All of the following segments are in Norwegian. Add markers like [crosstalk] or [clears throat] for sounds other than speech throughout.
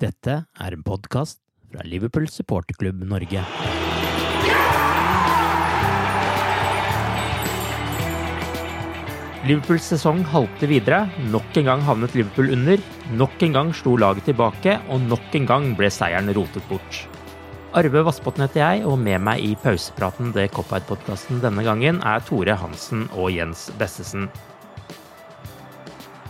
Dette er en podkast fra Liverpool supporterklubb Norge. Liverpools sesong halte videre. Nok en gang havnet Liverpool under. Nok en gang slo laget tilbake, og nok en gang ble seieren rotet bort. Arve Vassbotn heter jeg, og med meg i pausepraten det Cop-Out-podkasten denne gangen er Tore Hansen og Jens Bessesen.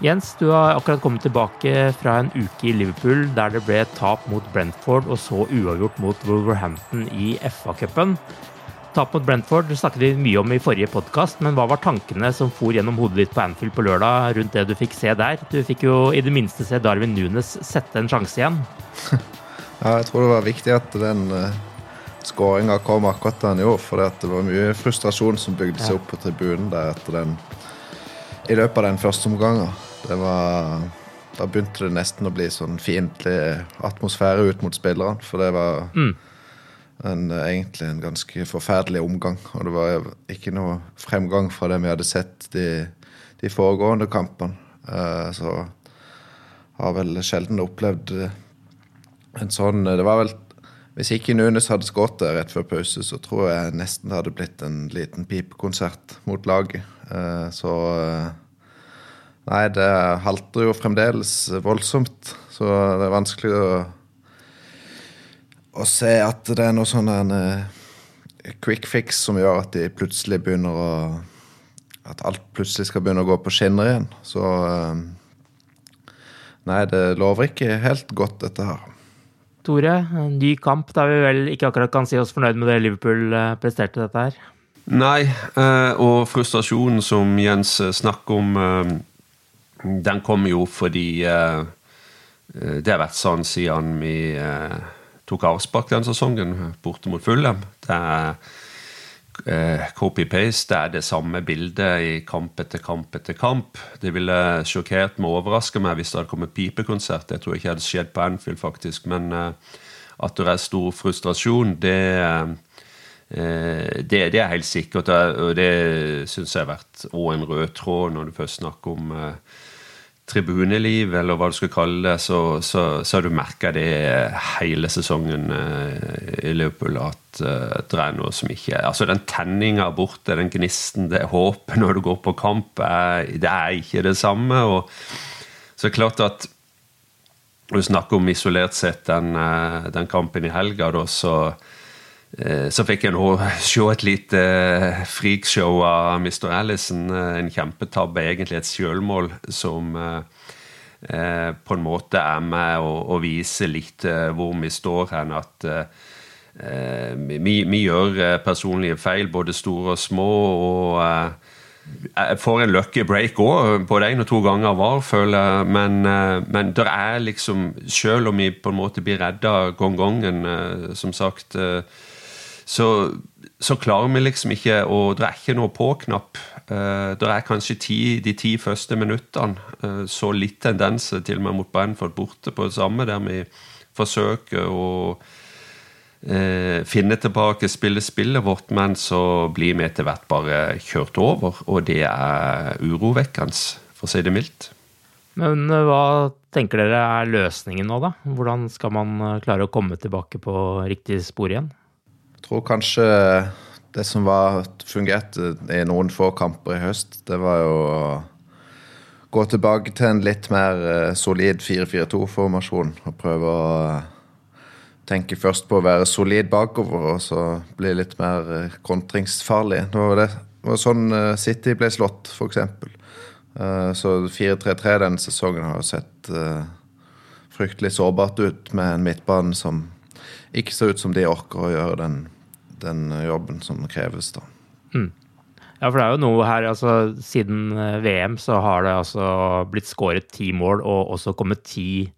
Jens, du har akkurat kommet tilbake fra en uke i Liverpool der det ble tap mot Brentford og så uavgjort mot Wolverhampton i FA-cupen. Tap mot Brentford snakket vi mye om i forrige podkast, men hva var tankene som for gjennom hodet ditt på Anfield på lørdag rundt det du fikk se der? Du fikk jo i det minste se Darwin Nunes sette en sjanse igjen. [laughs] Ja, jeg tror det var viktig at den uh, skåringa kom akkurat da han gjorde. For det var mye frustrasjon som bygde seg opp på tribunen der etter den i løpet av den første omgangen. Det var Da begynte det nesten å bli sånn fiendtlig atmosfære ut mot spillerne. For det var Mm. en, egentlig en ganske forferdelig omgang. Og det var ikke noe fremgang fra det vi hadde sett de, de foregående kampene. Uh, så har vel sjelden opplevd eh, en sånn Det var vel Hvis ikke Nunes hadde skåret der rett før pause, så tror jeg nesten det hadde blitt en liten pipekonsert mot laget. Eh, Så Nei, det halter jo fremdeles voldsomt. Så det er vanskelig å, å se at det er noe sånn en eh, quick fix som gjør at de plutselig begynner å At alt plutselig skal begynne å gå på skinner igjen. Så eh, Nei, det lover ikke helt godt, dette her. Tore, en ny kamp der vi vel ikke akkurat kan si oss fornøyd med det Liverpool eh, presterte dette her. Nei, og frustrasjonen som Jens snakker om, den kom jo fordi eh, det har vært sånn siden vi eh, tok avspark den sesongen borte mot Fulham. Det er eh, copy-paste, det er det samme bildet i kamp etter kamp etter kamp. Det ville sjokkert meg og overraska meg hvis det hadde kommet pipekonsert. Det tror jeg ikke hadde skjedd på Anfield, faktisk. Men at det er stor frustrasjon, det det, det, er helt sikkert, og det syns jeg har vært òg en rød tråd når du først snakker om eh, tribuneliv, eller hva du skal kalle det, så, så, så har du merka det hele sesongen eh, i Liverpool at eh, det er noe som ikke Altså, den tenninga borte, den gnisten, det håpet når du går på kamp, er, det er ikke det samme. og så det klart at du snakker om isolert sett den, eh, den kampen i helga, da, så Eh, så fikk jeg nå se et lite eh, freakshow av Mr. Allison. En kjempetabbe, egentlig et selvmål, som på en måte er med å, vise litt hvor vi står hen. At vi, vi gjør personlige feil, både store og små. og jeg får en lucky break òg, både én og to ganger var, føler jeg. Men, men det er liksom Selv om vi på en måte blir redda gang gangen, som sagt så, så, klarer vi liksom ikke å Det er ikke noe på-knapp. Uh, det er kanskje ti, de ti første minuttene uh, så litt tendenser til og med mot Brentford borte på det samme, der vi forsøker å uh, finne tilbake, spille spillet vårt, men så blir vi etter hvert bare kjørt over, og det er urovekkende, for å si det mildt. Men hva tenker dere er løsningen nå, da? Hvordan skal man klare å komme tilbake på riktig spor igjen? Tror kanskje det som var, fungerte i noen få kamper i høst, det var jo å gå tilbake til en litt mer eh, solid 4-4-2-formasjon. Og prøve å tenke først på å være solid bakover, og så bli litt mer eh, kontringsfarlig. Det var, det. det var sånn eh, City ble slått, f.eks. Så 4-3-3 denne sesongen har jo sett fryktelig sårbart ut, med en midtbane som ikke ser ut som de orker å gjøre den den jobben som kreves, da. Mm. Ja, for det er jo noe her altså Siden eh, VM så har det altså blitt skåret ti mål og også kommet ti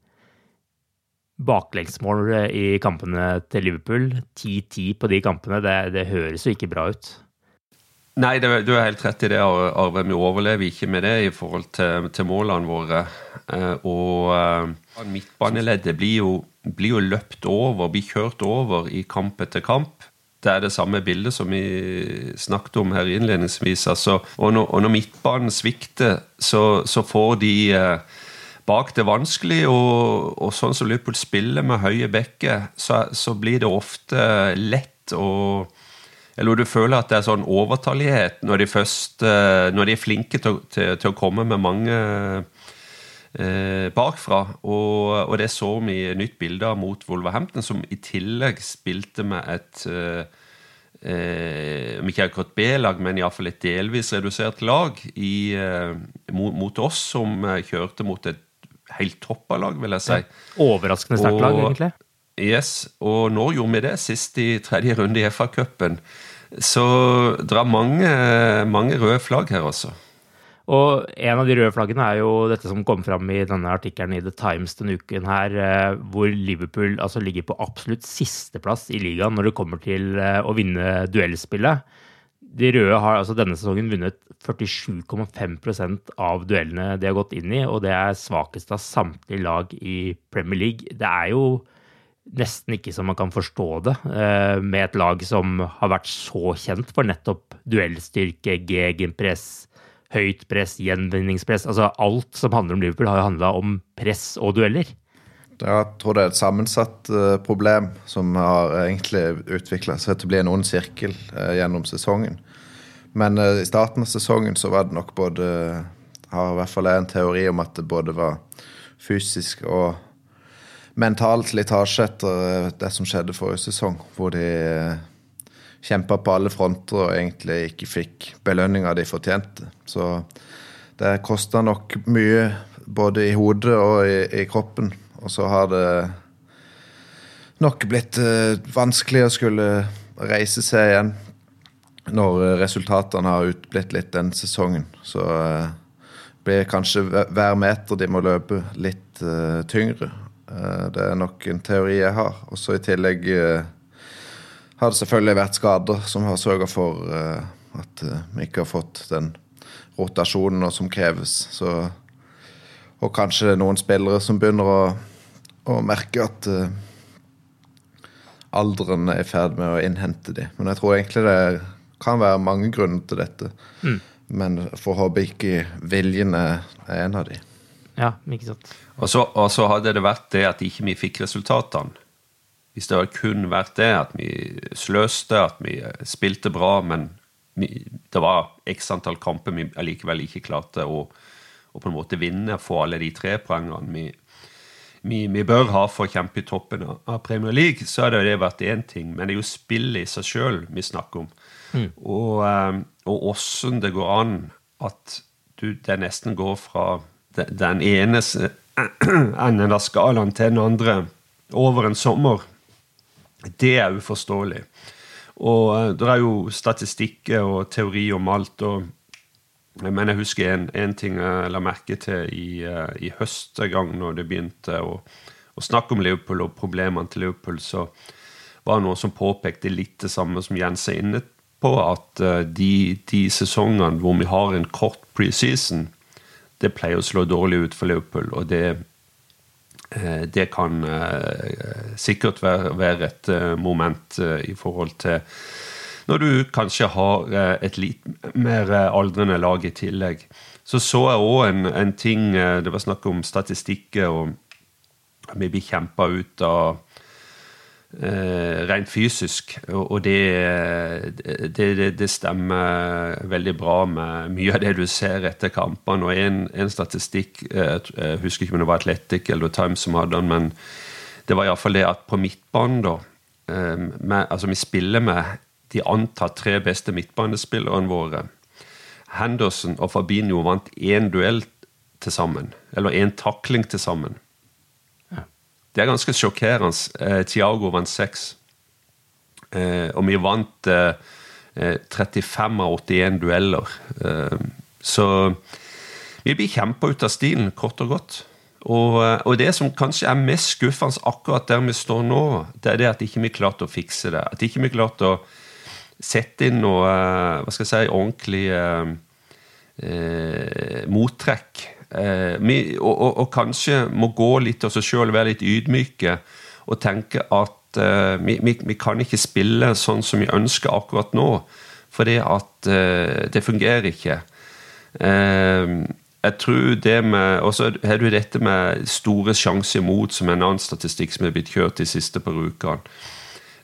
baklengsmål eh, i kampene til Liverpool. 10-10 på de kampene. Det, det, høres jo ikke bra ut. Nei, det, du er helt rett i det, Arve. Vi overlever ikke med det i forhold til, til målene våre. Eh, og midtbaneleddet blir jo, blir jo løpt over, blir kjørt over i kamp etter kamp det er det samme bildet som vi snakket om her innledningsvis. Altså, og, når, og, når, midtbanen svikter, så, så får de eh, bak det vanskelig. Og, og, sånn som Liverpool spiller med høye bekker, så, så, blir det ofte lett å Eller du føler at det er sånn overtallighet når de først eh, Når de er flinke til, til, til å komme med mange eh, bakfra. Og, og, det så vi i nytt bilde av mot Wolverhampton, som i tillegg spilte med et eh, eh ikke akkurat B-lag, men iallfall et delvis redusert lag i, eh, mot, mot, oss, som eh, kjørte mot et helt toppa lag, vil jeg si. Ja, overraskende sterkt lag, egentlig. Yes, og nå gjorde vi det sist i tredje runde i FA-cupen. Så det er mange, mange røde flagg her, også. Og en av de røde flaggene er jo dette som kom fram i denne artikkelen i The Times denne uken her, eh, hvor Liverpool altså ligger på absolutt sisteplass i ligaen når det kommer til eh, å vinne duellspillet. De røde har altså denne sesongen vunnet 47,5% av duellene de har gått inn i, og det er svakest av samtlige lag i Premier League. Det er jo nesten ikke som man kan forstå det, eh, med et lag som har vært så kjent for nettopp duellstyrke, gegenpress, høyt press, gjenvinningspress. Altså alt som handler om Liverpool, har jo handla om press og dueller. Jeg tror det er et sammensatt uh, problem som har egentlig utvikla seg til å bli en ond sirkel uh, gjennom sesongen. Men i starten av sesongen så var det nok både Har i hvert fall en teori om at det både var fysisk og mental slitasje etter det som skjedde forrige sesong, hvor de kjempa på alle fronter og egentlig ikke fikk belønninga de fortjente. Så det kosta nok mye både i hodet og i, i, kroppen. Og så har det nok blitt uh, vanskelig å skulle reise seg igjen når resultatene har utblitt litt den sesongen. Så uh, blir kanskje hver meter de må løpe, litt tyngre. det er nok en teori jeg har. Og så i tillegg har det selvfølgelig vært skader som har sørga for uh, at uh, vi ikke har fått den rotasjonen som kreves. Så, og kanskje det er noen spillere som begynner å, å merke at uh, alderen er i ferd med å innhente dem. Men jeg tror egentlig det kan være mange grunner til dette. Mm. Men får håpe ikke viljen er en av dem. Ja, ikke sant. Og så, og så hadde det vært det at ikke vi fikk resultatene. Hvis det hadde kun vært det, at vi sløste, at vi spilte bra, men vi, det var x antall kamper vi allikevel ikke klarte å, å, på en måte vinne, få alle de tre poengene vi, vi, vi, bør ha for å kjempe i toppen av Premier League, så hadde det vært én ting. Men det er jo spillet i seg sjøl vi snakker om. Mm. Og, eh, og åssen det går an at du, det nesten går fra den ene [clears throat] enden av skalaen til den andre over en sommer det er uforståelig. Og eh, det er jo statistikker og teori om alt. og men jeg husker en, en, ting jeg la merke til i, uh, i høst gang når det begynte å, å, snakke om Liverpool og problemene til Liverpool, så var det noen som påpekte litt det samme som Jens er inne på at eh, de, de sesongene hvor vi har en kort preseason, det pleier å slå dårlig ut for Liverpool. Og det, eh, det kan eh, sikkert være, et eh, moment eh, i forhold til når du kanskje har eh, et litt mer eh, aldrende lag i tillegg. Så så jeg òg en, en ting eh, Det var snakk om statistikker, og vi blir kjempa ut av eh, rent fysisk. Og, det, det, det stemmer veldig bra med mye av det du ser etter kampene. Og en, en statistikk eh, Jeg husker ikke om det var Athletic eller Times som hadde den, men det var iallfall det at på midtbanen, da eh, med, Altså, vi spiller med de antatt tre beste midtbanespillerne våre. Henderson og Fabinho vant én duell til sammen. Eller én takling til sammen. Det er ganske sjokkerende. Eh, Thiago vant seks. Eh, og vi vant eh, 35 av 81 dueller. Eh, så vi blir kjempa ut av stilen, kort og godt. Og, eh, og, det som kanskje er mest skuffende akkurat der vi står nå, det er det at ikke vi klarte å fikse det. At ikke vi klarte å sette inn noe eh, hva skal jeg si, ordentlig eh, eh, mottrekk. Eh, vi, og, og, og, kanskje må gå litt av oss sjøl, være litt ydmyke og tenke at eh, vi, vi, vi, kan ikke spille sånn som vi ønsker akkurat nå, fordi at eh, det fungerer ikke. jeg tror det med Og så har du dette med store sjanser imot, som er en annen statistikk som er blitt kjørt de siste par ukene.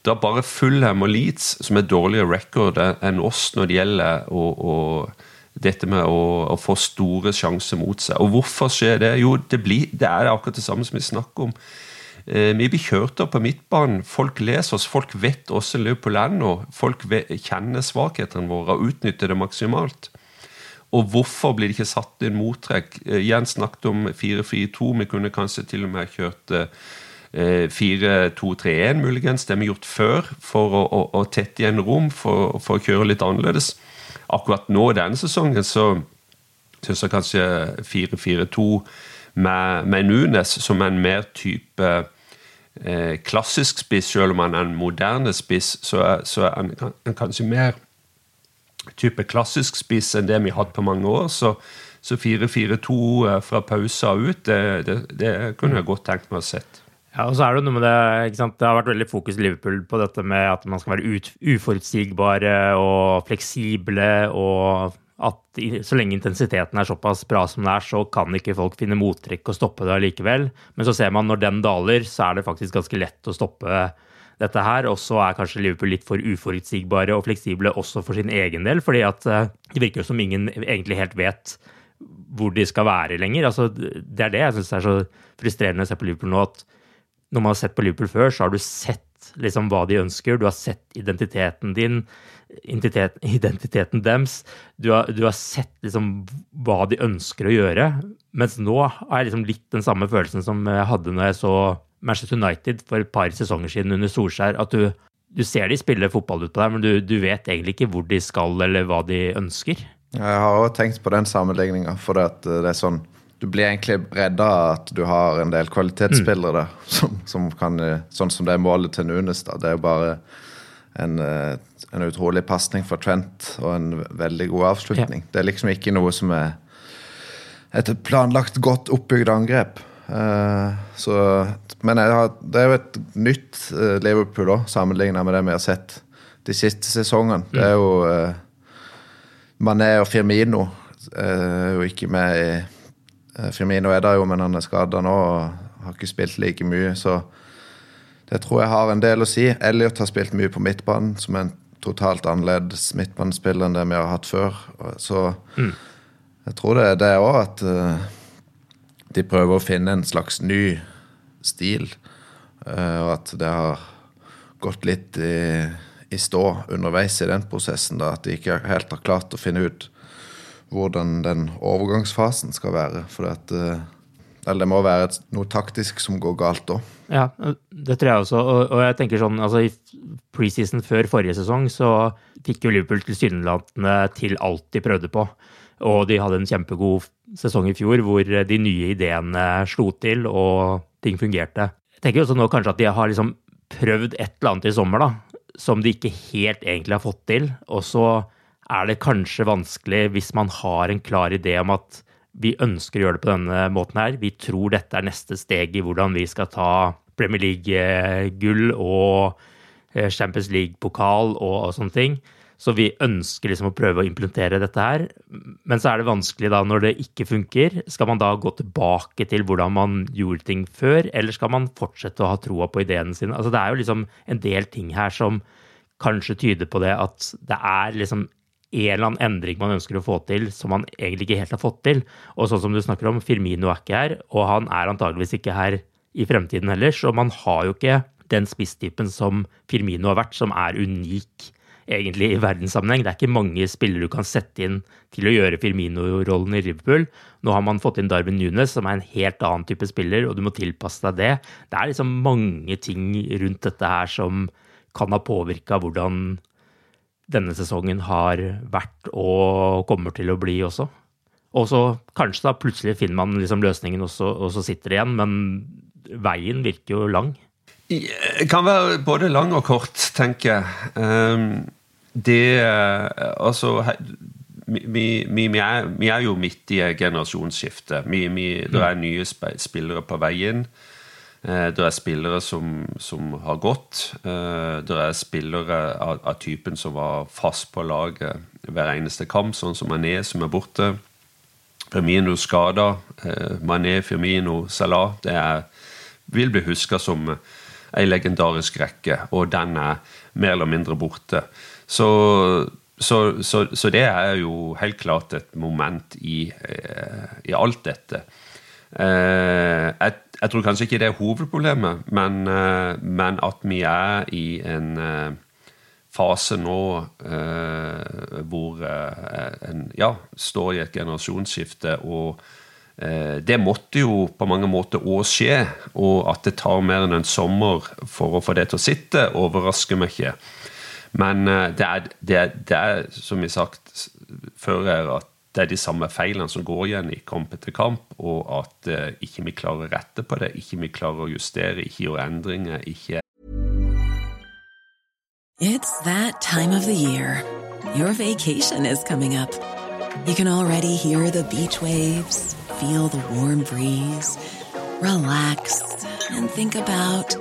Det er bare Fulham og Leeds som er dårligere record enn oss når det gjelder å, å, dette med å, å, få store sjanser mot seg. Og hvorfor skjer det? Jo, det, blir, det er akkurat det samme som vi snakker om. Eh, vi blir kjørt opp på midtbanen. Folk leser oss, folk vet hvordan Liverpool er nå. Folk kjenner svakhetene våre og utnytter det maksimalt. Og hvorfor blir det ikke satt inn mottrekk? Eh, Jens snakket om 4-4-2. Vi kunne kanskje til og med kjørt eh, 4-2-3-1, muligens. Det har vi gjort før for å, å, å tette igjen rom, for, for, å kjøre litt annerledes. Akkurat nå denne sesongen så syns jeg kanskje 4-4-2 med, med Nunes som en mer type eh, klassisk spiss, selv om han er en moderne spiss, så er, så er han, han kanskje mer type klassisk spiss enn det vi har hatt på mange år. Så, så 4-4-2 eh, fra pausa ut, det, det, det kunne jeg godt tenkt meg å sett. Ja, og så er Det noe med det, ikke sant? Det har vært veldig fokus i Liverpool på dette med at man skal være ut, uforutsigbare og fleksible. og at så lenge intensiteten er såpass bra som den er, så kan ikke folk finne mottrekk og stoppe det allikevel. Men så ser man når den daler, så er det faktisk ganske lett å stoppe dette her. Og så er kanskje Liverpool litt for uforutsigbare og fleksible også for sin egen del. fordi at eh, det virker som ingen egentlig helt vet hvor de skal være lenger. Altså, det er det jeg syns er så frustrerende å se på Liverpool nå. at når man har sett på Liverpool før, så har du sett liksom hva de ønsker. Du har sett identiteten din, identitet, [laughs] identiteten deres. Du har, du har sett liksom hva de ønsker å gjøre. Mens nå har jeg liksom litt den samme følelsen som jeg hadde når jeg så Manchester United for et par sesonger siden under Solskjær. At du, du ser de spille fotball ut på der, men du, du, vet egentlig ikke hvor de skal eller hva de ønsker. Jeg har òg tenkt på den sammenligninga, for det er sånn du blir egentlig redda av at du har en del kvalitetsspillere mm. som, som, kan Sånn som det er målet til Nunes. da, Det er jo bare en, eh, en utrolig pasning for Trent og en veldig god avslutning. Ja. Det er liksom ikke noe som er et planlagt, godt oppbygd angrep. Uh, så, men har, det er jo et nytt Liverpool òg, sammenligna med det vi har sett de siste sesongene. Mm. Det er jo uh, Mané og Firmino er jo ikke med i Eh, Firmino er der jo, men han er skada nå og har ikke spilt like mye. Så det tror jeg har en del å si. Elliot har spilt mye på midtbanen, som er en totalt annerledes midtbanespiller enn det vi har hatt før. Så mm. jeg tror det er det òg, at uh, de prøver å finne en slags ny stil. Uh, og at det har gått litt i, i stå underveis i den prosessen. Da, at de ikke helt har klart å finne ut hvordan den overgangsfasen skal være. For at, eh, eller det må være noe taktisk som går galt da. Ja, det tror jeg også. Og, og jeg tenker sånn, altså I preseason før forrige sesong så fikk jo Liverpool tilsynelatende til alt de prøvde på. Og de hadde en kjempegod sesong i fjor hvor de nye ideene slo til og ting fungerte. Jeg tenker også nå kanskje at de har liksom prøvd et eller annet i sommer da, som de ikke helt egentlig har fått til. Og så er det kanskje vanskelig hvis man har en klar idé om at vi ønsker å gjøre det på denne måten her. Vi tror dette er neste steg i hvordan vi skal ta Premier League-gull og eh, Champions League-pokal og, og, sånne ting. Så vi ønsker liksom å prøve å implementere dette her. Men så er det vanskelig da når det ikke funker. Skal man da gå tilbake til hvordan man gjorde ting før, eller skal man fortsette å ha troa på ideene sine? Altså det er jo liksom en del ting her som kanskje tyder på det at det er liksom en eller annen endring man ønsker å få til som man egentlig ikke helt har fått til. Og sånn som du snakker om, Firmino er ikke her, og han er antageligvis ikke her i fremtiden heller. Så man har jo ikke den spisstypen som Firmino har vært, som er unik egentlig i verdenssammenheng. Det er ikke mange spillere du kan sette inn til å gjøre Firmino-rollen i Liverpool. Nå har man fått inn Darwin Nunes, som er en helt annen type spiller, og du må tilpasse deg det. Det er liksom mange ting rundt dette her som kan ha påvirka hvordan denne sesongen har vært og kommer til å bli også. Og så kanskje da plutselig finner man liksom løsningen, og så, og så sitter det igjen. Men veien virker jo lang. Det kan være både lang og kort, tenker jeg. Um, det Altså vi, vi, vi, er, vi, er, jo midt i generasjonsskiftet. generasjonsskifte. det er nye spillere på vei inn. Eh, det er spillere som, som har gått. Eh, det er spillere av, av, typen som var fast på laget hver eneste kamp, sånn som Mané, som er borte. Firmino skada. Eh, Mané, Firmino, Salah. Det er, vil bli huska som ei legendarisk rekke, og den er mer eller mindre borte. Så, så, så, så, det er jo helt klart et moment i, eh, i alt dette. et jeg, tror kanskje ikke det er hovedproblemet, men, eh, men at vi er i en fase nå hvor en ja, står i et generasjonsskifte. og det måtte jo på mange måter òg skje, og at det tar mer enn en sommer for å få det til å sitte, overrasker meg ikke. Men eh, det er, det, er, det er, som vi har sagt før, at det er de samme feilene som går igjen i kamp etter kamp, og at uh, ikke vi klarer å rette på det, ikke vi klarer å justere, ikke gjøre endringer, ikke It's that time of the year. Your vacation is coming up. You can already hear the beach waves, feel the warm breeze, relax, and think about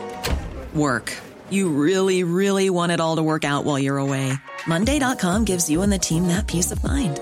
work. You really, really want it all to work out while you're away. Monday.com gives you and the team that peace of mind.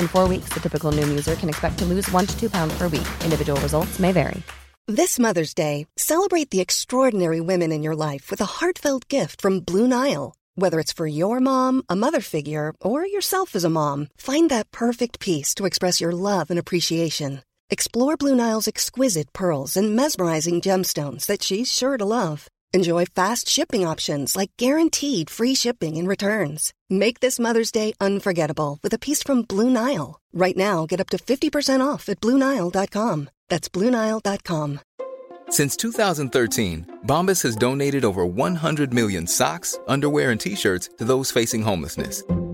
In four weeks, the typical Noom user can expect to lose one to two pounds per week. Individual results may vary. This Mother's Day, celebrate the extraordinary women in your life with a heartfelt gift from Blue Nile. Whether it's for your mom, a mother figure, or yourself as a mom, find that perfect piece to express your love and appreciation. Explore Blue Nile's exquisite pearls and mesmerizing gemstones that she's sure to love. Enjoy fast shipping options like guaranteed free shipping and returns. Make this Mother's Day unforgettable with a piece from Blue Nile. Right now, get up to 50% off at BlueNile.com. That's BlueNile.com. Since 2013, Bombas has donated over 100 million socks, underwear, and t shirts to those facing homelessness.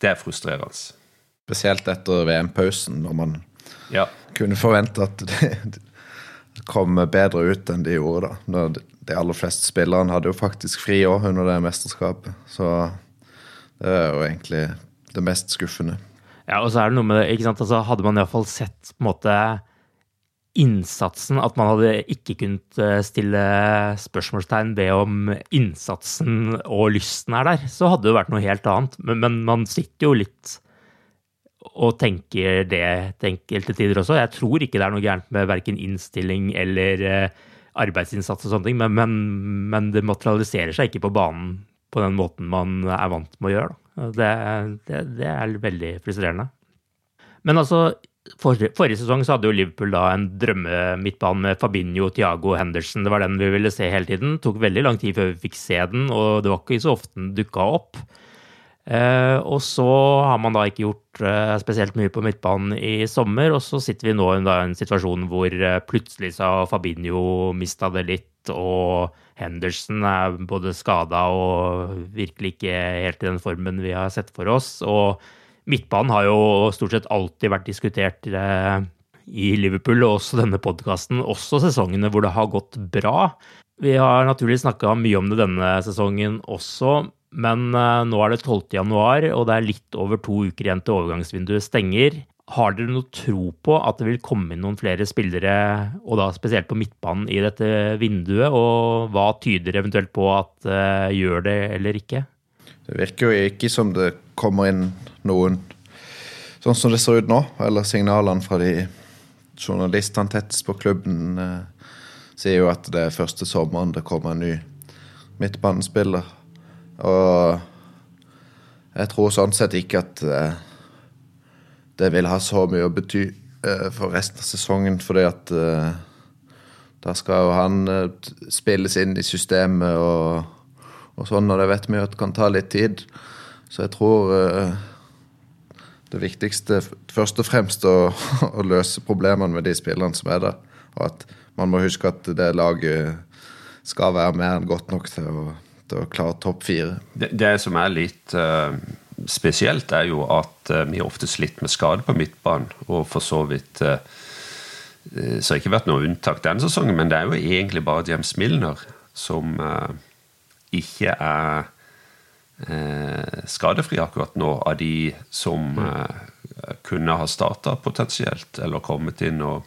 det er frustrerende. Spesielt etter VM-pausen, når man Ja. kunne forvente at det kom bedre ut enn de gjorde. da. Når de aller fleste spillerne hadde jo faktisk fri òg under det mesterskapet. Så det er jo egentlig det mest skuffende. Ja, og så er det noe med det, ikke sant, altså Hadde man iallfall sett på en måte innsatsen, at man hadde ikke kunnet eh, stille spørsmålstegn ved om innsatsen og lysten er der, så hadde det vært noe helt annet. Men, men man sitter jo litt og tenker det til enkelte tider også. Jeg tror ikke det er noe gærent med verken innstilling eller eh, arbeidsinnsats og sånne ting, men, men, men det materialiserer seg ikke på banen på den måten man er vant med å gjøre. Det, det, det er veldig frustrerende. Men altså, forrige, forrige sesong så hadde jo Liverpool da en drømmemidtbane med Fabinho, Thiago Henderson. Det var den vi ville se hele tiden. Det tok veldig lang tid før vi fikk se den, og det var ikke så ofte den dukka opp. Eh, og så har man da ikke gjort eh, spesielt mye på midtbanen i sommer, og så sitter vi nå i en situasjon hvor eh, plutselig så Fabinho mista det litt, og Henderson er både skada og virkelig ikke helt i den formen vi har sett for oss. Og midtbanen har jo stort sett alltid vært diskutert i Liverpool, og også denne podkasten, også sesongene hvor det har gått bra. Vi har naturligvis snakka mye om det denne sesongen også, men nå er det 12. januar, og det er litt over to uker igjen til overgangsvinduet stenger. Har dere noe tro på at det vil komme inn noen flere spillere, og da spesielt på midtbanen, i dette vinduet? Og hva tyder eventuelt på at uh, gjør det eller ikke? Det virker jo ikke som det kommer inn noen sånn som det ser ut nå. Eller signalene fra de journalistene tettest på klubben eh, sier jo at det er første sommeren det kommer en ny midtbanespiller. Og jeg tror sånn sett ikke at eh, det vil ha så mye å bety eh, for resten av sesongen, fordi at eh, da skal jo han eh, spilles inn i systemet og, og sånn, og det vet vi jo at det kan ta litt tid. Så jeg tror eh, det viktigste først og fremst å, [laughs] å løse problemene med de spillerne som er der. Og at man må huske at det laget skal være mer enn godt nok til å, til å klare topp fire. Det, det, som er litt uh, spesielt, er jo at uh, vi ofte slitt med skade på midtbanen. Og for så vidt uh, Så har ikke vært noe unntak denne sesongen, men det er jo egentlig bare James Milner som ikke er skadefri akkurat nå, av de som kunne ha starta potensielt, eller kommet inn og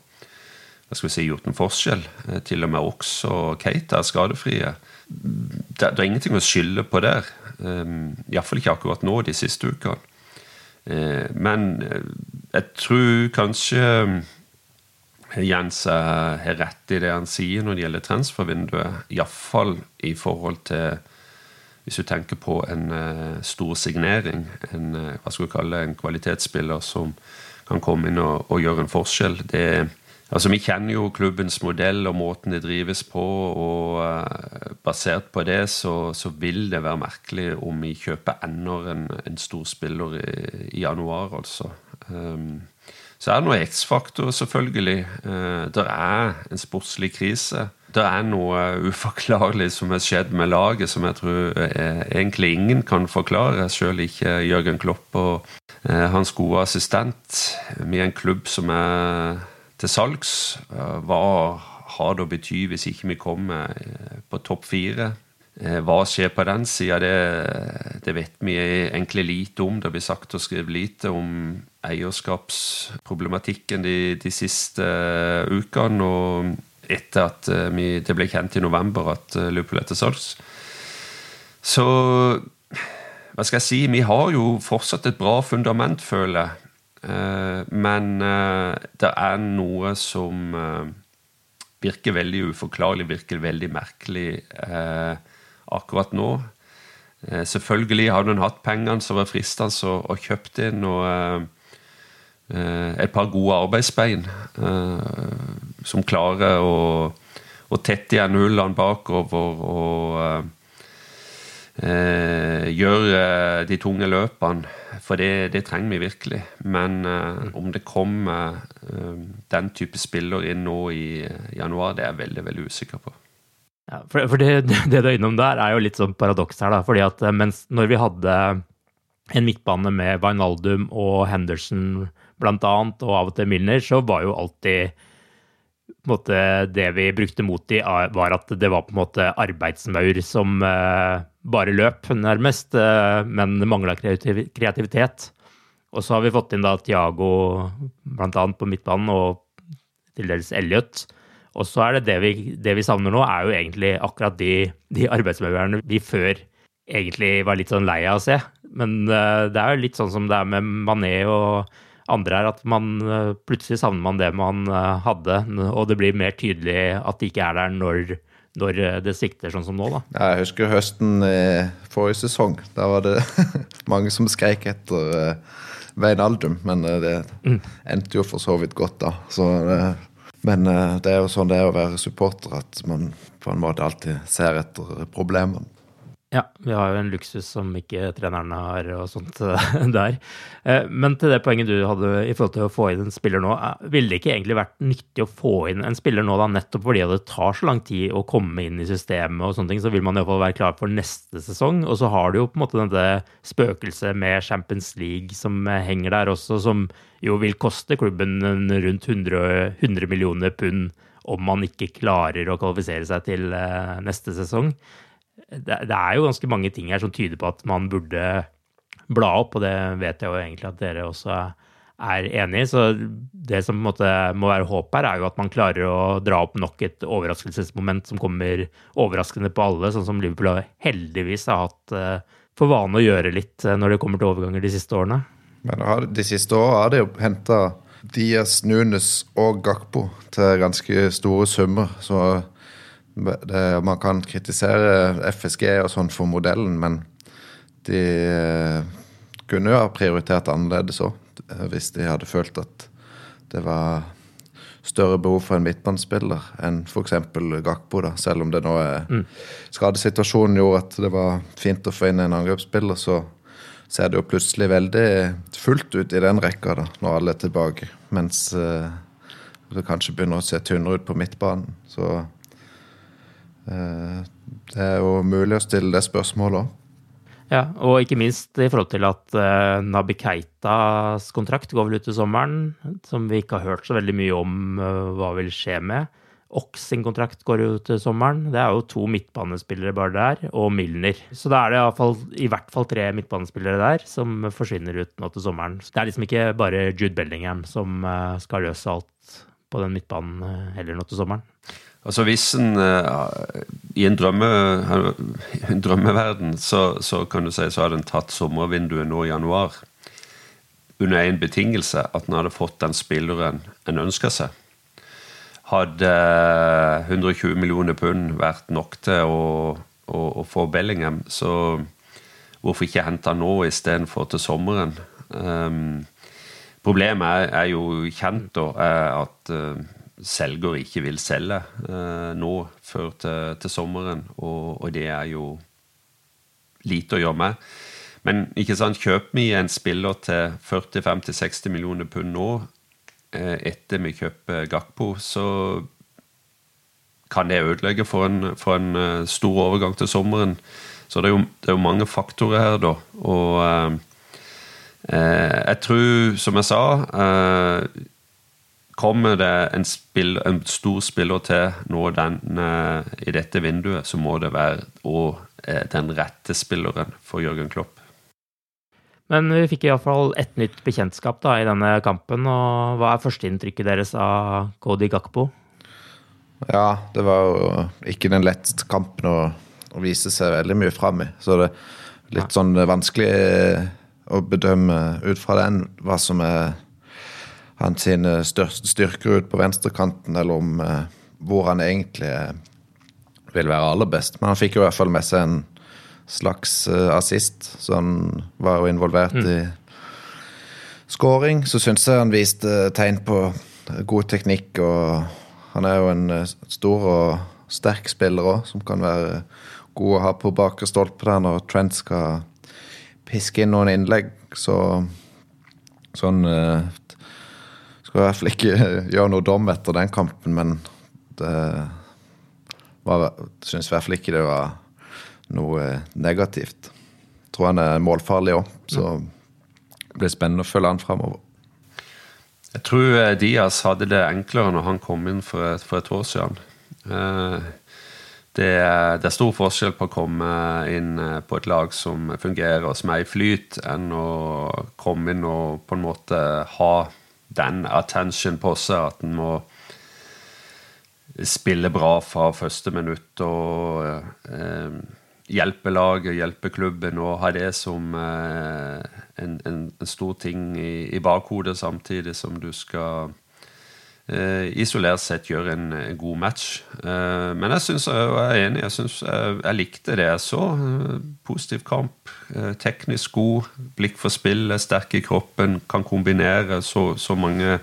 hva skal vi si, gjort en forskjell. Til og med også Kate er skadefrie. Det, er ingenting å skylde på der. Um, Iallfall ikke akkurat nå, de siste ukene. Men jeg tror kanskje Jens har rett i det han sier når det gjelder transfervinduet. Iallfall i forhold til Hvis du tenker på en uh, stor signering, en, uh, hva skal vi kalle en kvalitetsspiller som kan komme inn og, og gjøre en forskjell. det Altså, Vi kjenner jo klubbens modell og måten det drives på, og uh, basert på det så, så, vil det være merkelig om vi kjøper enda en, en stor spiller i, i januar, altså. Um, så er det noe X-faktor, selvfølgelig. Det er en sportslig krise. Det er noe uforklarlig som har skjedd med laget, som jeg tror uh, egentlig ingen kan forklare, selv ikke Jørgen Klopp og hans gode assistent. Er en klubb som er til salgs. Hva har det å bety hvis ikke vi kommer på topp fire? Hva skjer på den sida, det, det, vet vi egentlig lite om. Det blir sagt og skrevet lite om eierskapsproblematikken de, de siste ukene. Og etter at vi, det ble kjent i november at Liverpool er til salgs. Så hva skal jeg si? Vi har jo fortsatt et bra fundament, føler jeg. Men det er noe som virker veldig uforklarlig, virker veldig merkelig akkurat nå. Selvfølgelig hadde hun hatt pengene som var fristende å, å kjøpt inn. og et par gode arbeidsbein som klarer å, å tette igjen hullene bakover og eh, gjøre de tunge løpene. For det, det, trenger vi virkelig. Men eh, om det kommer eh, den type spiller inn nå i januar, det er jeg veldig, veldig usikker på. Ja, for, for det, det, du er innom der, er jo litt sånn paradoks her, da. fordi at mens når vi hadde en midtbane med Wijnaldum og Henderson annet, og av og til Milner, så var jo alltid måte, det vi brukte mot de, var at det var på en måte arbeidsmaur som uh, bare løp, nærmest, uh, men mangla kreativ kreativitet. Og så har vi fått inn da Tiago bl.a. på midtbanen, og til dels Elliot. Og så er det det vi, det vi, savner nå, er jo egentlig akkurat de, de arbeidsmaurene vi før egentlig var litt sånn lei av å se. Men uh, det er jo litt sånn som det er med Mané og andre er at man eh, plutselig savner man det man eh, hadde, og det blir mer tydelig at det ikke er der når, når eh, det sikter sånn som nå, da. Jeg husker høsten i forrige sesong. Da var det [laughs] mange som skreik etter Veinaldum, men det mm. endte jo for så vidt godt, da. Så, men det er jo sånn det er å være supporter, at man på en måte alltid ser etter problemene. Ja, vi har jo en luksus som ikke trenerne har og sånt eh, [laughs] der. Eh, men til det poenget du hadde i forhold til å få inn en spiller nå, eh, ville det ikke egentlig vært nyttig å få inn en spiller nå, da, nettopp fordi det tar så lang tid å komme inn i systemet og sånne ting, så vil man iallfall være klar for neste sesong. Og så har du jo på en måte dette spøkelset med Champions League som henger der også, som jo vil koste klubben rundt 100, 100 millioner pund om man ikke klarer å kvalifisere seg til neste sesong det, det, er jo ganske mange ting her som tyder på at man burde bla opp, og det vet jeg jo egentlig at dere også er enig i. Så det som på en måte må være håp her, er jo at man klarer å dra opp nok et overraskelsesmoment som kommer overraskende på alle, sånn som Liverpool heldigvis har hatt uh, for vane å gjøre litt uh, når det kommer til overganger de siste årene. Men de siste åra har de jo henta Diaz, Nunes og Gakpo til ganske store summer. Så det, man kan kritisere FSG og sånn for modellen, men de eh, kunne jo ha prioritert annerledes òg, eh, hvis de hadde følt at det var større behov for en midtbanespiller enn f.eks. Gakpo, da. Selv om det nå er mm. skadesituasjonen gjorde at det var fint å få inn en angrepsspiller, så ser det jo plutselig veldig fullt ut i den rekka da, når alle er tilbake. Mens eh, det kanskje begynner å se tynnere ut på midtbanen. Så det er jo mulig å stille det spørsmålet òg. Ja, og ikke minst i forhold til at uh, Nabi Keitas kontrakt går vel ut til sommeren, som vi ikke har hørt så veldig mye om uh, hva vil skje med. Ox sin kontrakt går ut til sommeren. Det er jo to midtbanespillere bare der, og Milner. Så da er det i, fall, i hvert fall tre midtbanespillere der som forsvinner ut nå til sommeren. Så det er liksom ikke bare Jude Bellingham som skal løse alt på den midtbanen heller nå til sommeren. Altså Hvis en uh, i en, drømme, [laughs] en drømmeverden, så, så, kan du si så hadde en tatt sommervinduet nå i januar under én betingelse, at en hadde fått den spilleren en ønska seg. Hadde 120 millioner pund vært nok til å, å, å få Bellingham, så hvorfor ikke hente han nå istedenfor til sommeren? Um, problemet er, er, jo kjent, da, at uh, selger ikke vil selge eh, nå før til, til sommeren, og, og, det er jo lite å gjøre med. Men ikke sant, kjøper vi en spiller til 40-50-60 millioner pund nå, eh, etter vi kjøper Gakpo, så kan det ødelegge for en, for en uh, stor overgang til sommeren. Så det er jo, det er jo mange faktorer her, da. Og uh, uh, jeg tror, som jeg sa Kommer det en, spill, en stor spiller til nå den, uh, i dette vinduet, så må det være og, uh, den rette spilleren for Jørgen Klopp. Men vi fikk iallfall ett nytt bekjentskap da, i denne kampen. og Hva er førsteinntrykket deres av Cody Gakpo? Ja, det var jo ikke den letteste kampen å, å vise seg veldig mye fram i. Så det er litt sånn vanskelig å bedømme ut fra den hva som er hans sine største styrker ut på venstrekanten, eller om eh, hvor han egentlig vil være aller best. Men han fikk jo i hvert fall med seg en slags eh, assist, så han var jo involvert mm. i scoring. Så syns jeg han viste tegn på god teknikk og han er jo en eh, stor og sterk spiller òg, som kan være god å ha på bakre stolpe der når Trent skal piske inn noen innlegg. Så sånn eh, Skal i hvert fall ikke [laughs] gjøre noe dom etter den kampen, men det var Syns i hvert fall ikke det var noe negativt. Jeg tror han er målfarlig òg, så det blir spennende å følge han framover. Jeg tror eh, Diaz hadde det enklere når han kom inn for et, for et år siden. Eh, det er, det er, stor forskjell på å komme inn eh, på et lag som fungerer, og som er i flyt, enn å komme inn og på en måte ha den attention på seg at en må spille bra fra første minutt og eh, hjelpe laget, hjelpe klubben, og ha det som eh, en, en, stor ting i, i, bakhodet, samtidig som du skal isolert sett gjøre en, god match. Eh, men jeg syns jeg er enig. Jeg, synes jeg, jeg likte det jeg så. Eh, positiv kamp. Eh, teknisk god. Blikk for spillet, sterk i kroppen. Kan kombinere så, så mange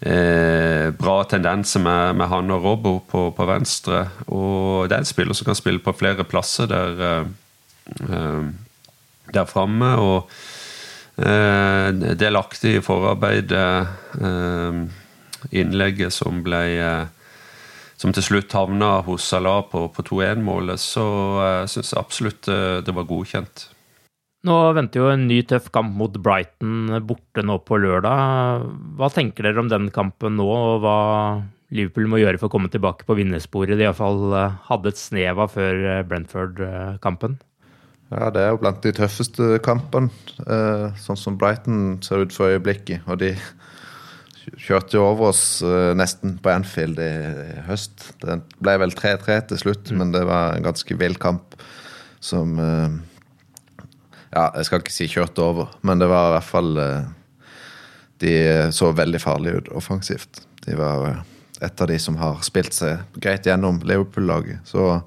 Eh, bra tendenser med, med, han og Robbo på, på, venstre. Og det er en spiller som kan spille på flere plasser der, eh, eh der framme. Og eh, delaktig i forarbeidet, eh, innlegget som ble eh, som til slutt havna hos Salah på, på 2-1-målet, så jeg uh, syns absolutt det var godkjent. Nå venter jo en ny tøff kamp mot Brighton borte nå på lørdag. Hva tenker dere om den kampen nå, og hva Liverpool må gjøre for å komme tilbake på vinnersporet de iallfall hadde et snev av før Brentford-kampen? Ja, det er jo blant de tøffeste kampene, eh, sånn som Brighton ser ut for øyeblikket. Og de kjørte jo over oss eh, nesten på Anfield i, høst. Det ble vel 3-3 til slutt, mm. men det var en ganske vill kamp som eh, Ja, jeg skal ikke si kjørte over, men det var i hvert fall De så veldig farlige ut offensivt. De var et av de som har spilt seg greit gjennom Liverpool-laget. Så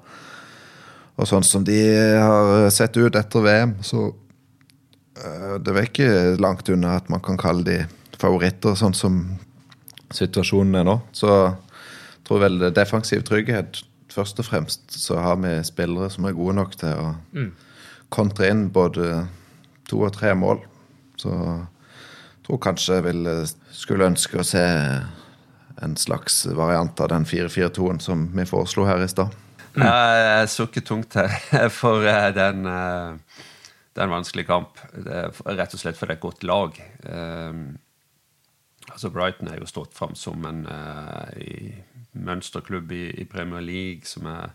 og sånn som de har sett ut etter VM, så Det er ikke langt unna at man kan kalle de favoritter, sånn som situasjonen er nå. Så jeg tror vel defensiv trygghet Først og fremst så har vi spillere som er gode nok til å mm. kontre inn både to og tre mål. Så jeg tror kanskje jeg vil, skulle ønske å se en slags variant av den 4-4-2-en som vi foreslo her i stad. Mm. Jeg sukker tungt her [laughs] for eh, den, eh, den vanskelige kamp. rett og slett for det er et godt lag. Altså Brighton er jo stått fram som en uh, mønsterklubb i, i, Premier League som er,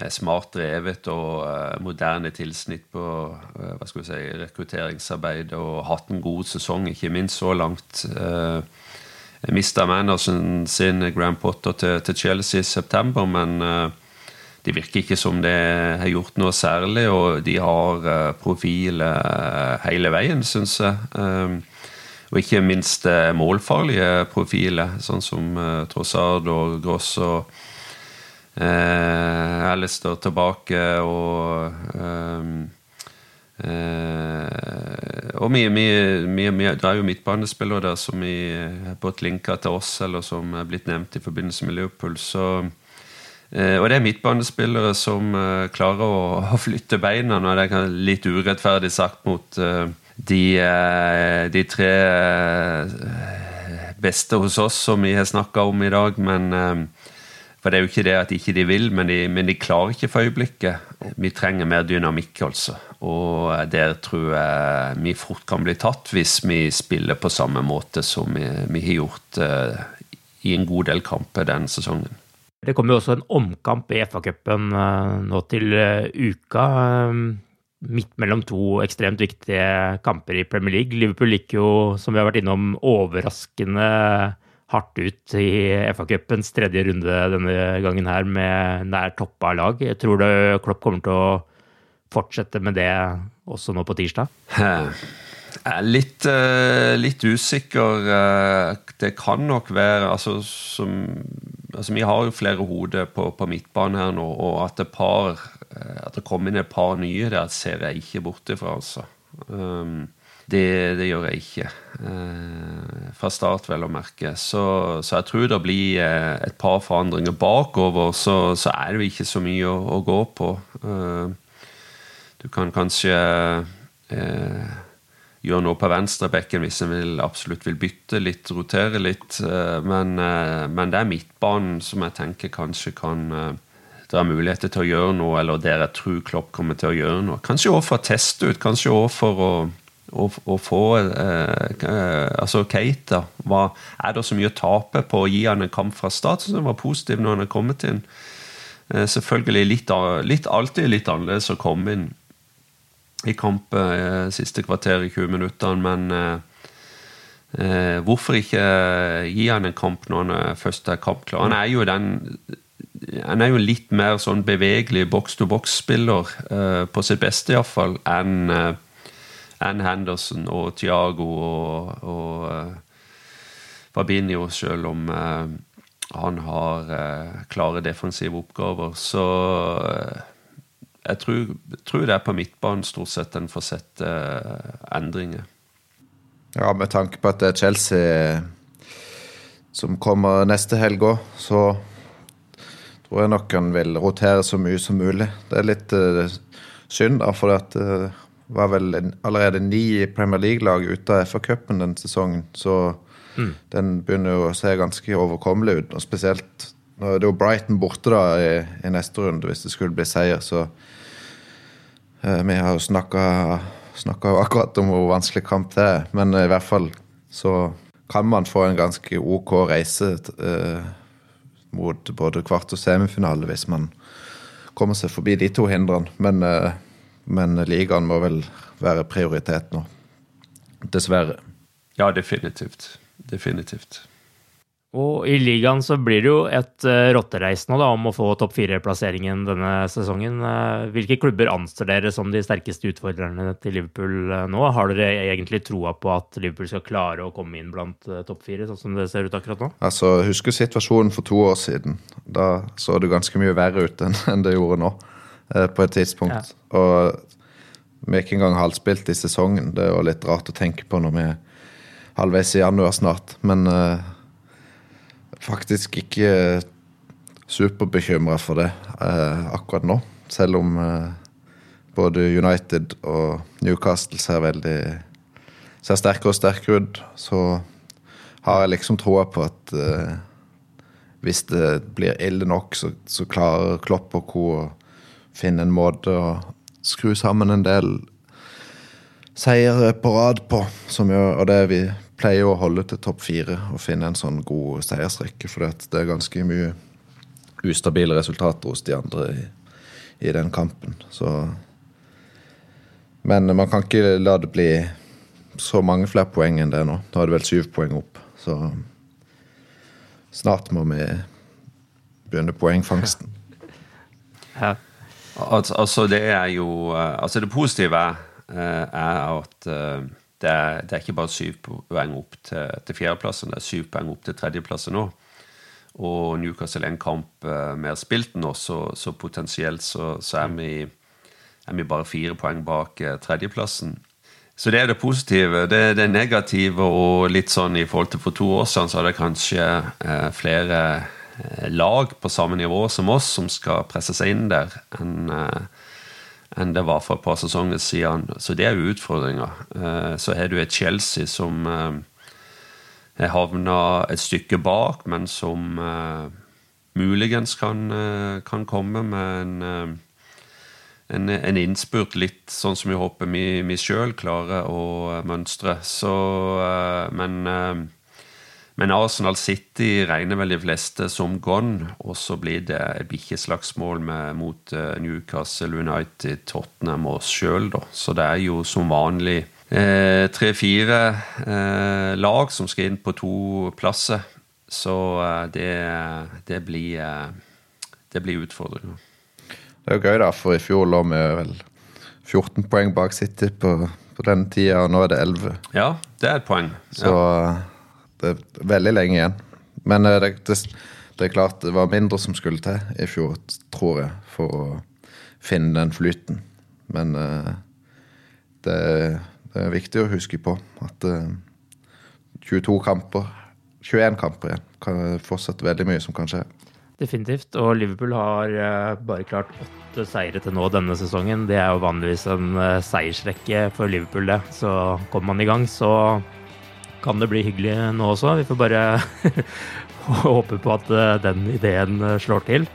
er smart drevet og uh, moderne tilsnitt på uh, hva skal vi si, rekrutteringsarbeid og hatt en god sesong, ikke minst så langt. Uh, mista Manderson sin Grand Potter til, til, Chelsea i september, men uh, det virker ikke som det har gjort noe særlig, og de har profil hele veien, syns jeg. Og ikke minst målfarlige profiler, sånn som uh, Trossard og Gross og uh, Alistair tilbake og um, Eh, og mye, mye, mye, mye, Det er jo midtbanespillere der som har fått linka til oss, eller som er blitt nevnt i forbindelse med Liverpool. Så, eh, og det er midtbanespillere som eh, klarer å, [laughs] flytte beina, når det er litt urettferdig sagt mot eh, de, eh, de, tre eh, beste hos oss som vi har snakka om i dag. men for det er jo ikke det at ikke de vil, men de, men de klarer ikke for øyeblikket. Vi trenger mer dynamikk, altså. Og der tror jeg vi fort kan bli tatt hvis vi spiller på samme måte som vi, vi har gjort i en god del kamper denne sesongen. Det kommer jo også en omkamp i FA-cupen nå til uh, uka. Midt mellom to ekstremt viktige kamper i Premier League. Liverpool gikk jo, som vi har vært innom, overraskende hardt ut i FA-cupens tredje runde denne gangen her med nær toppa lag. Jeg tror du Klopp kommer til å fortsette med det også nå på tirsdag? Jeg er litt, uh, litt usikker. Uh, det kan nok være altså, som, altså, Vi har jo flere hoder på, på midtbanen her nå, og at det, par, uh, at det kommer inn et par nye der, ser jeg ikke bort ifra. Altså. Um, det, det, gjør jeg ikke. fra start, vel å merke. Så, så, jeg tror det blir et par forandringer bakover. Så, så er det jo ikke så mye å, å gå på. du kan kanskje gjøre noe på venstrebekken hvis en vil, absolutt vil bytte litt, rotere litt. Eh, men, eh, men, det er midtbanen som jeg tenker kanskje kan eh, det er muligheter til å gjøre noe, eller der jeg tror Klopp kommer til å gjøre noe. Kanskje også for å teste ut, kanskje også for å, å, å få eh, altså Keita. Hva, er det så mye å tape på å gi han en kamp fra start? Som var positiv når han er kommet inn. Selvfølgelig litt, litt, alltid litt annerledes å komme inn i kamp eh, siste kvarter i 20 minutter, men eh, eh, hvorfor ikke gi han en kamp når han først er kampklar? Han er jo den han er jo litt mer sånn bevegelig boks-to-boks-spiller, eh, på sitt beste iallfall, enn eh, en Henderson og Thiago og, og eh, Fabinho, selv om han har klare defensive oppgaver. Så jeg tror, tror, det er på midtbanen stort sett en får sett uh, endringer. Ja, med tanke på at det er Chelsea som kommer neste helg òg, så tror jeg nok han vil rotere så mye som mulig. Det er litt uh, synd, da, for det uh, var vel allerede ni Premier League-lag ute av FA-cupen den sesongen. Så mm. den begynner jo å se ganske overkommelig ut. Og spesielt nå det jo Brighton borte da i, i neste runde, hvis det skulle bli seier. Så uh, vi har jo snakka akkurat om hvor vanskelig kamp det er. Men i hvert fall så kan man få en ganske OK reise uh, mot både kvart- og semifinale hvis man kommer seg forbi de to hindrene. Men, men ligaen må vel være prioritet nå. Dessverre. Ja, definitivt. Definitivt. Og i ligaen så blir det jo et uh, rottereis nå da, om å få topp fire-plasseringen denne sesongen. Uh, hvilke klubber anser dere som de sterkeste utfordrerne til Liverpool uh, nå? Har dere egentlig troa på at Liverpool skal klare å komme inn blant topp fire, sånn som det ser ut akkurat nå? Altså, Husker situasjonen for to år siden. Da så det ganske mye verre ut enn det gjorde nå, på et tidspunkt. Ja. Og vi er ikke engang halvspilt i sesongen. Det er jo litt rart å tenke på når vi er halvveis i januar snart. Men faktisk ikke superbekymra for det eh, akkurat nå. Selv om eh, både United og Newcastle ser veldig ser sterkere og sterkere ut, så har jeg liksom troa på at eh, hvis det blir ille nok, så, så klarer Klopp og co. å finne en måte å skru sammen en del seire på rad på, som gjør, og det vi pleier å holde til topp fire og finne en sånn god seiersrekke. For det er ganske mye ustabile resultater hos de andre i, i den kampen. Så Men man kan ikke la det bli så mange flere poeng enn det nå. Da er det vel syv poeng opp. Så snart må vi begynne poengfangsten. Ja. Altså, det er jo Altså, det positive er at det er, det er, ikke bare syv poeng opp til, til fjerdeplassen, det er syv poeng opp til tredjeplassen nå. Og Newcastle er en kamp uh, mer spilt nå, så, så potensielt så, så er, vi, er, vi, bare fire poeng bak uh, tredjeplassen. Så det er det positive. Det, det negative og litt sånn i forhold til for to år siden, så er det kanskje uh, flere lag på samme nivå som oss som skal presse seg inn der, enn enn det var for et par sesonger siden. Så det er jo utfordringa. Eh, så har du et Chelsea som har eh, havna et stykke bak, men som eh, muligens kan, kan komme med en, en, en, innspurt litt sånn som vi håper vi, vi sjøl klarer å mønstre. Så, men men Arsenal City regner vel de fleste som gone, og så blir det et bikkjeslagsmål mot eh, Newcastle United, Tottenham og oss sjøl, da. Så det er jo som vanlig eh, tre-fire eh, lag som skal inn på to plasser. Så eh, det, det, blir uh, det blir utfordringer. Det er jo gøy, da, for i fjor lå vi vel 14 poeng bak City på, på den tida, og nå er det 11. Ja, det er et poeng. Så ja. Det er veldig lenge igjen. Men det, det, det, er klart det var mindre som skulle til i fjor, tror jeg, for å finne den flyten. Men det, det er viktig å huske på at 22 kamper 21 kamper igjen. Kan fortsatt veldig mye som kan skje. Definitivt. Og Liverpool har eh, bare klart åtte seire til nå denne sesongen. Det er jo vanligvis en eh, seiersrekke for Liverpool, det. Så kommer man i gang, så kan det bli hyggelig nå også. Vi får bare [laughs] håpe på at eh, den ideen slår til.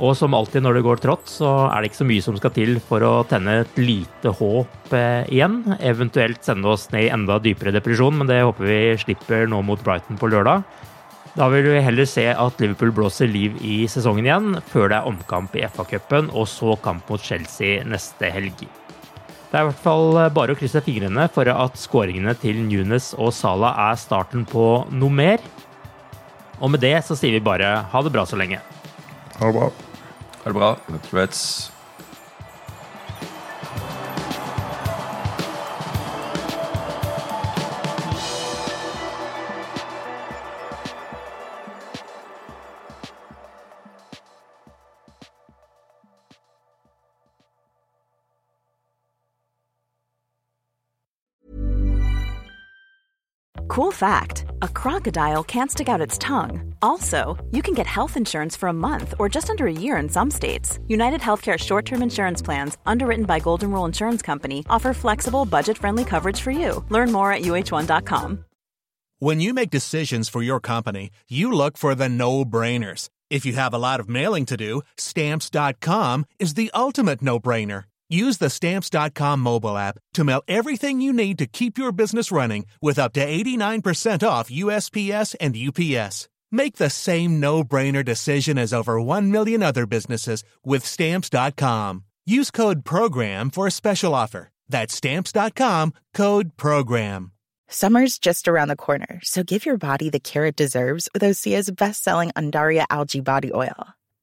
Og som alltid når det går trått, så er det ikke så mye som skal til for å tenne et lite håp igjen. Eventuelt sende oss ned i enda dypere depresjon, men det håper vi slipper nå mot Brighton på lørdag. Da vil vi heller se at Liverpool blåser liv i sesongen igjen, før det er omkamp i FA-cupen og så kamp mot Chelsea neste helg. Det er i hvert fall bare å krysse fingrene for at skåringene til Nunes og Sala er starten på noe mer. Og med det så sier vi bare ha det bra så lenge. Ha det bra. Ha det bra. Cool fact a crocodile can't stick out its tongue. Also, you can get health insurance for a month or just under a year in some states. United Healthcare short term insurance plans, underwritten by Golden Rule Insurance Company, offer flexible, budget friendly coverage for you. Learn more at uh1.com. When you make decisions for your company, you look for the no brainers. If you have a lot of mailing to do, stamps.com is the ultimate no brainer. Use the Stamps.com mobile app to mail everything you need to keep your business running with up to 89% off USPS and UPS. Make the same no brainer decision as over 1 million other businesses with Stamps.com. Use code PROGRAM for a special offer. That's Stamps.com code PROGRAM. Summer's just around the corner, so give your body the care it deserves with Osea's best selling Undaria Algae Body Oil.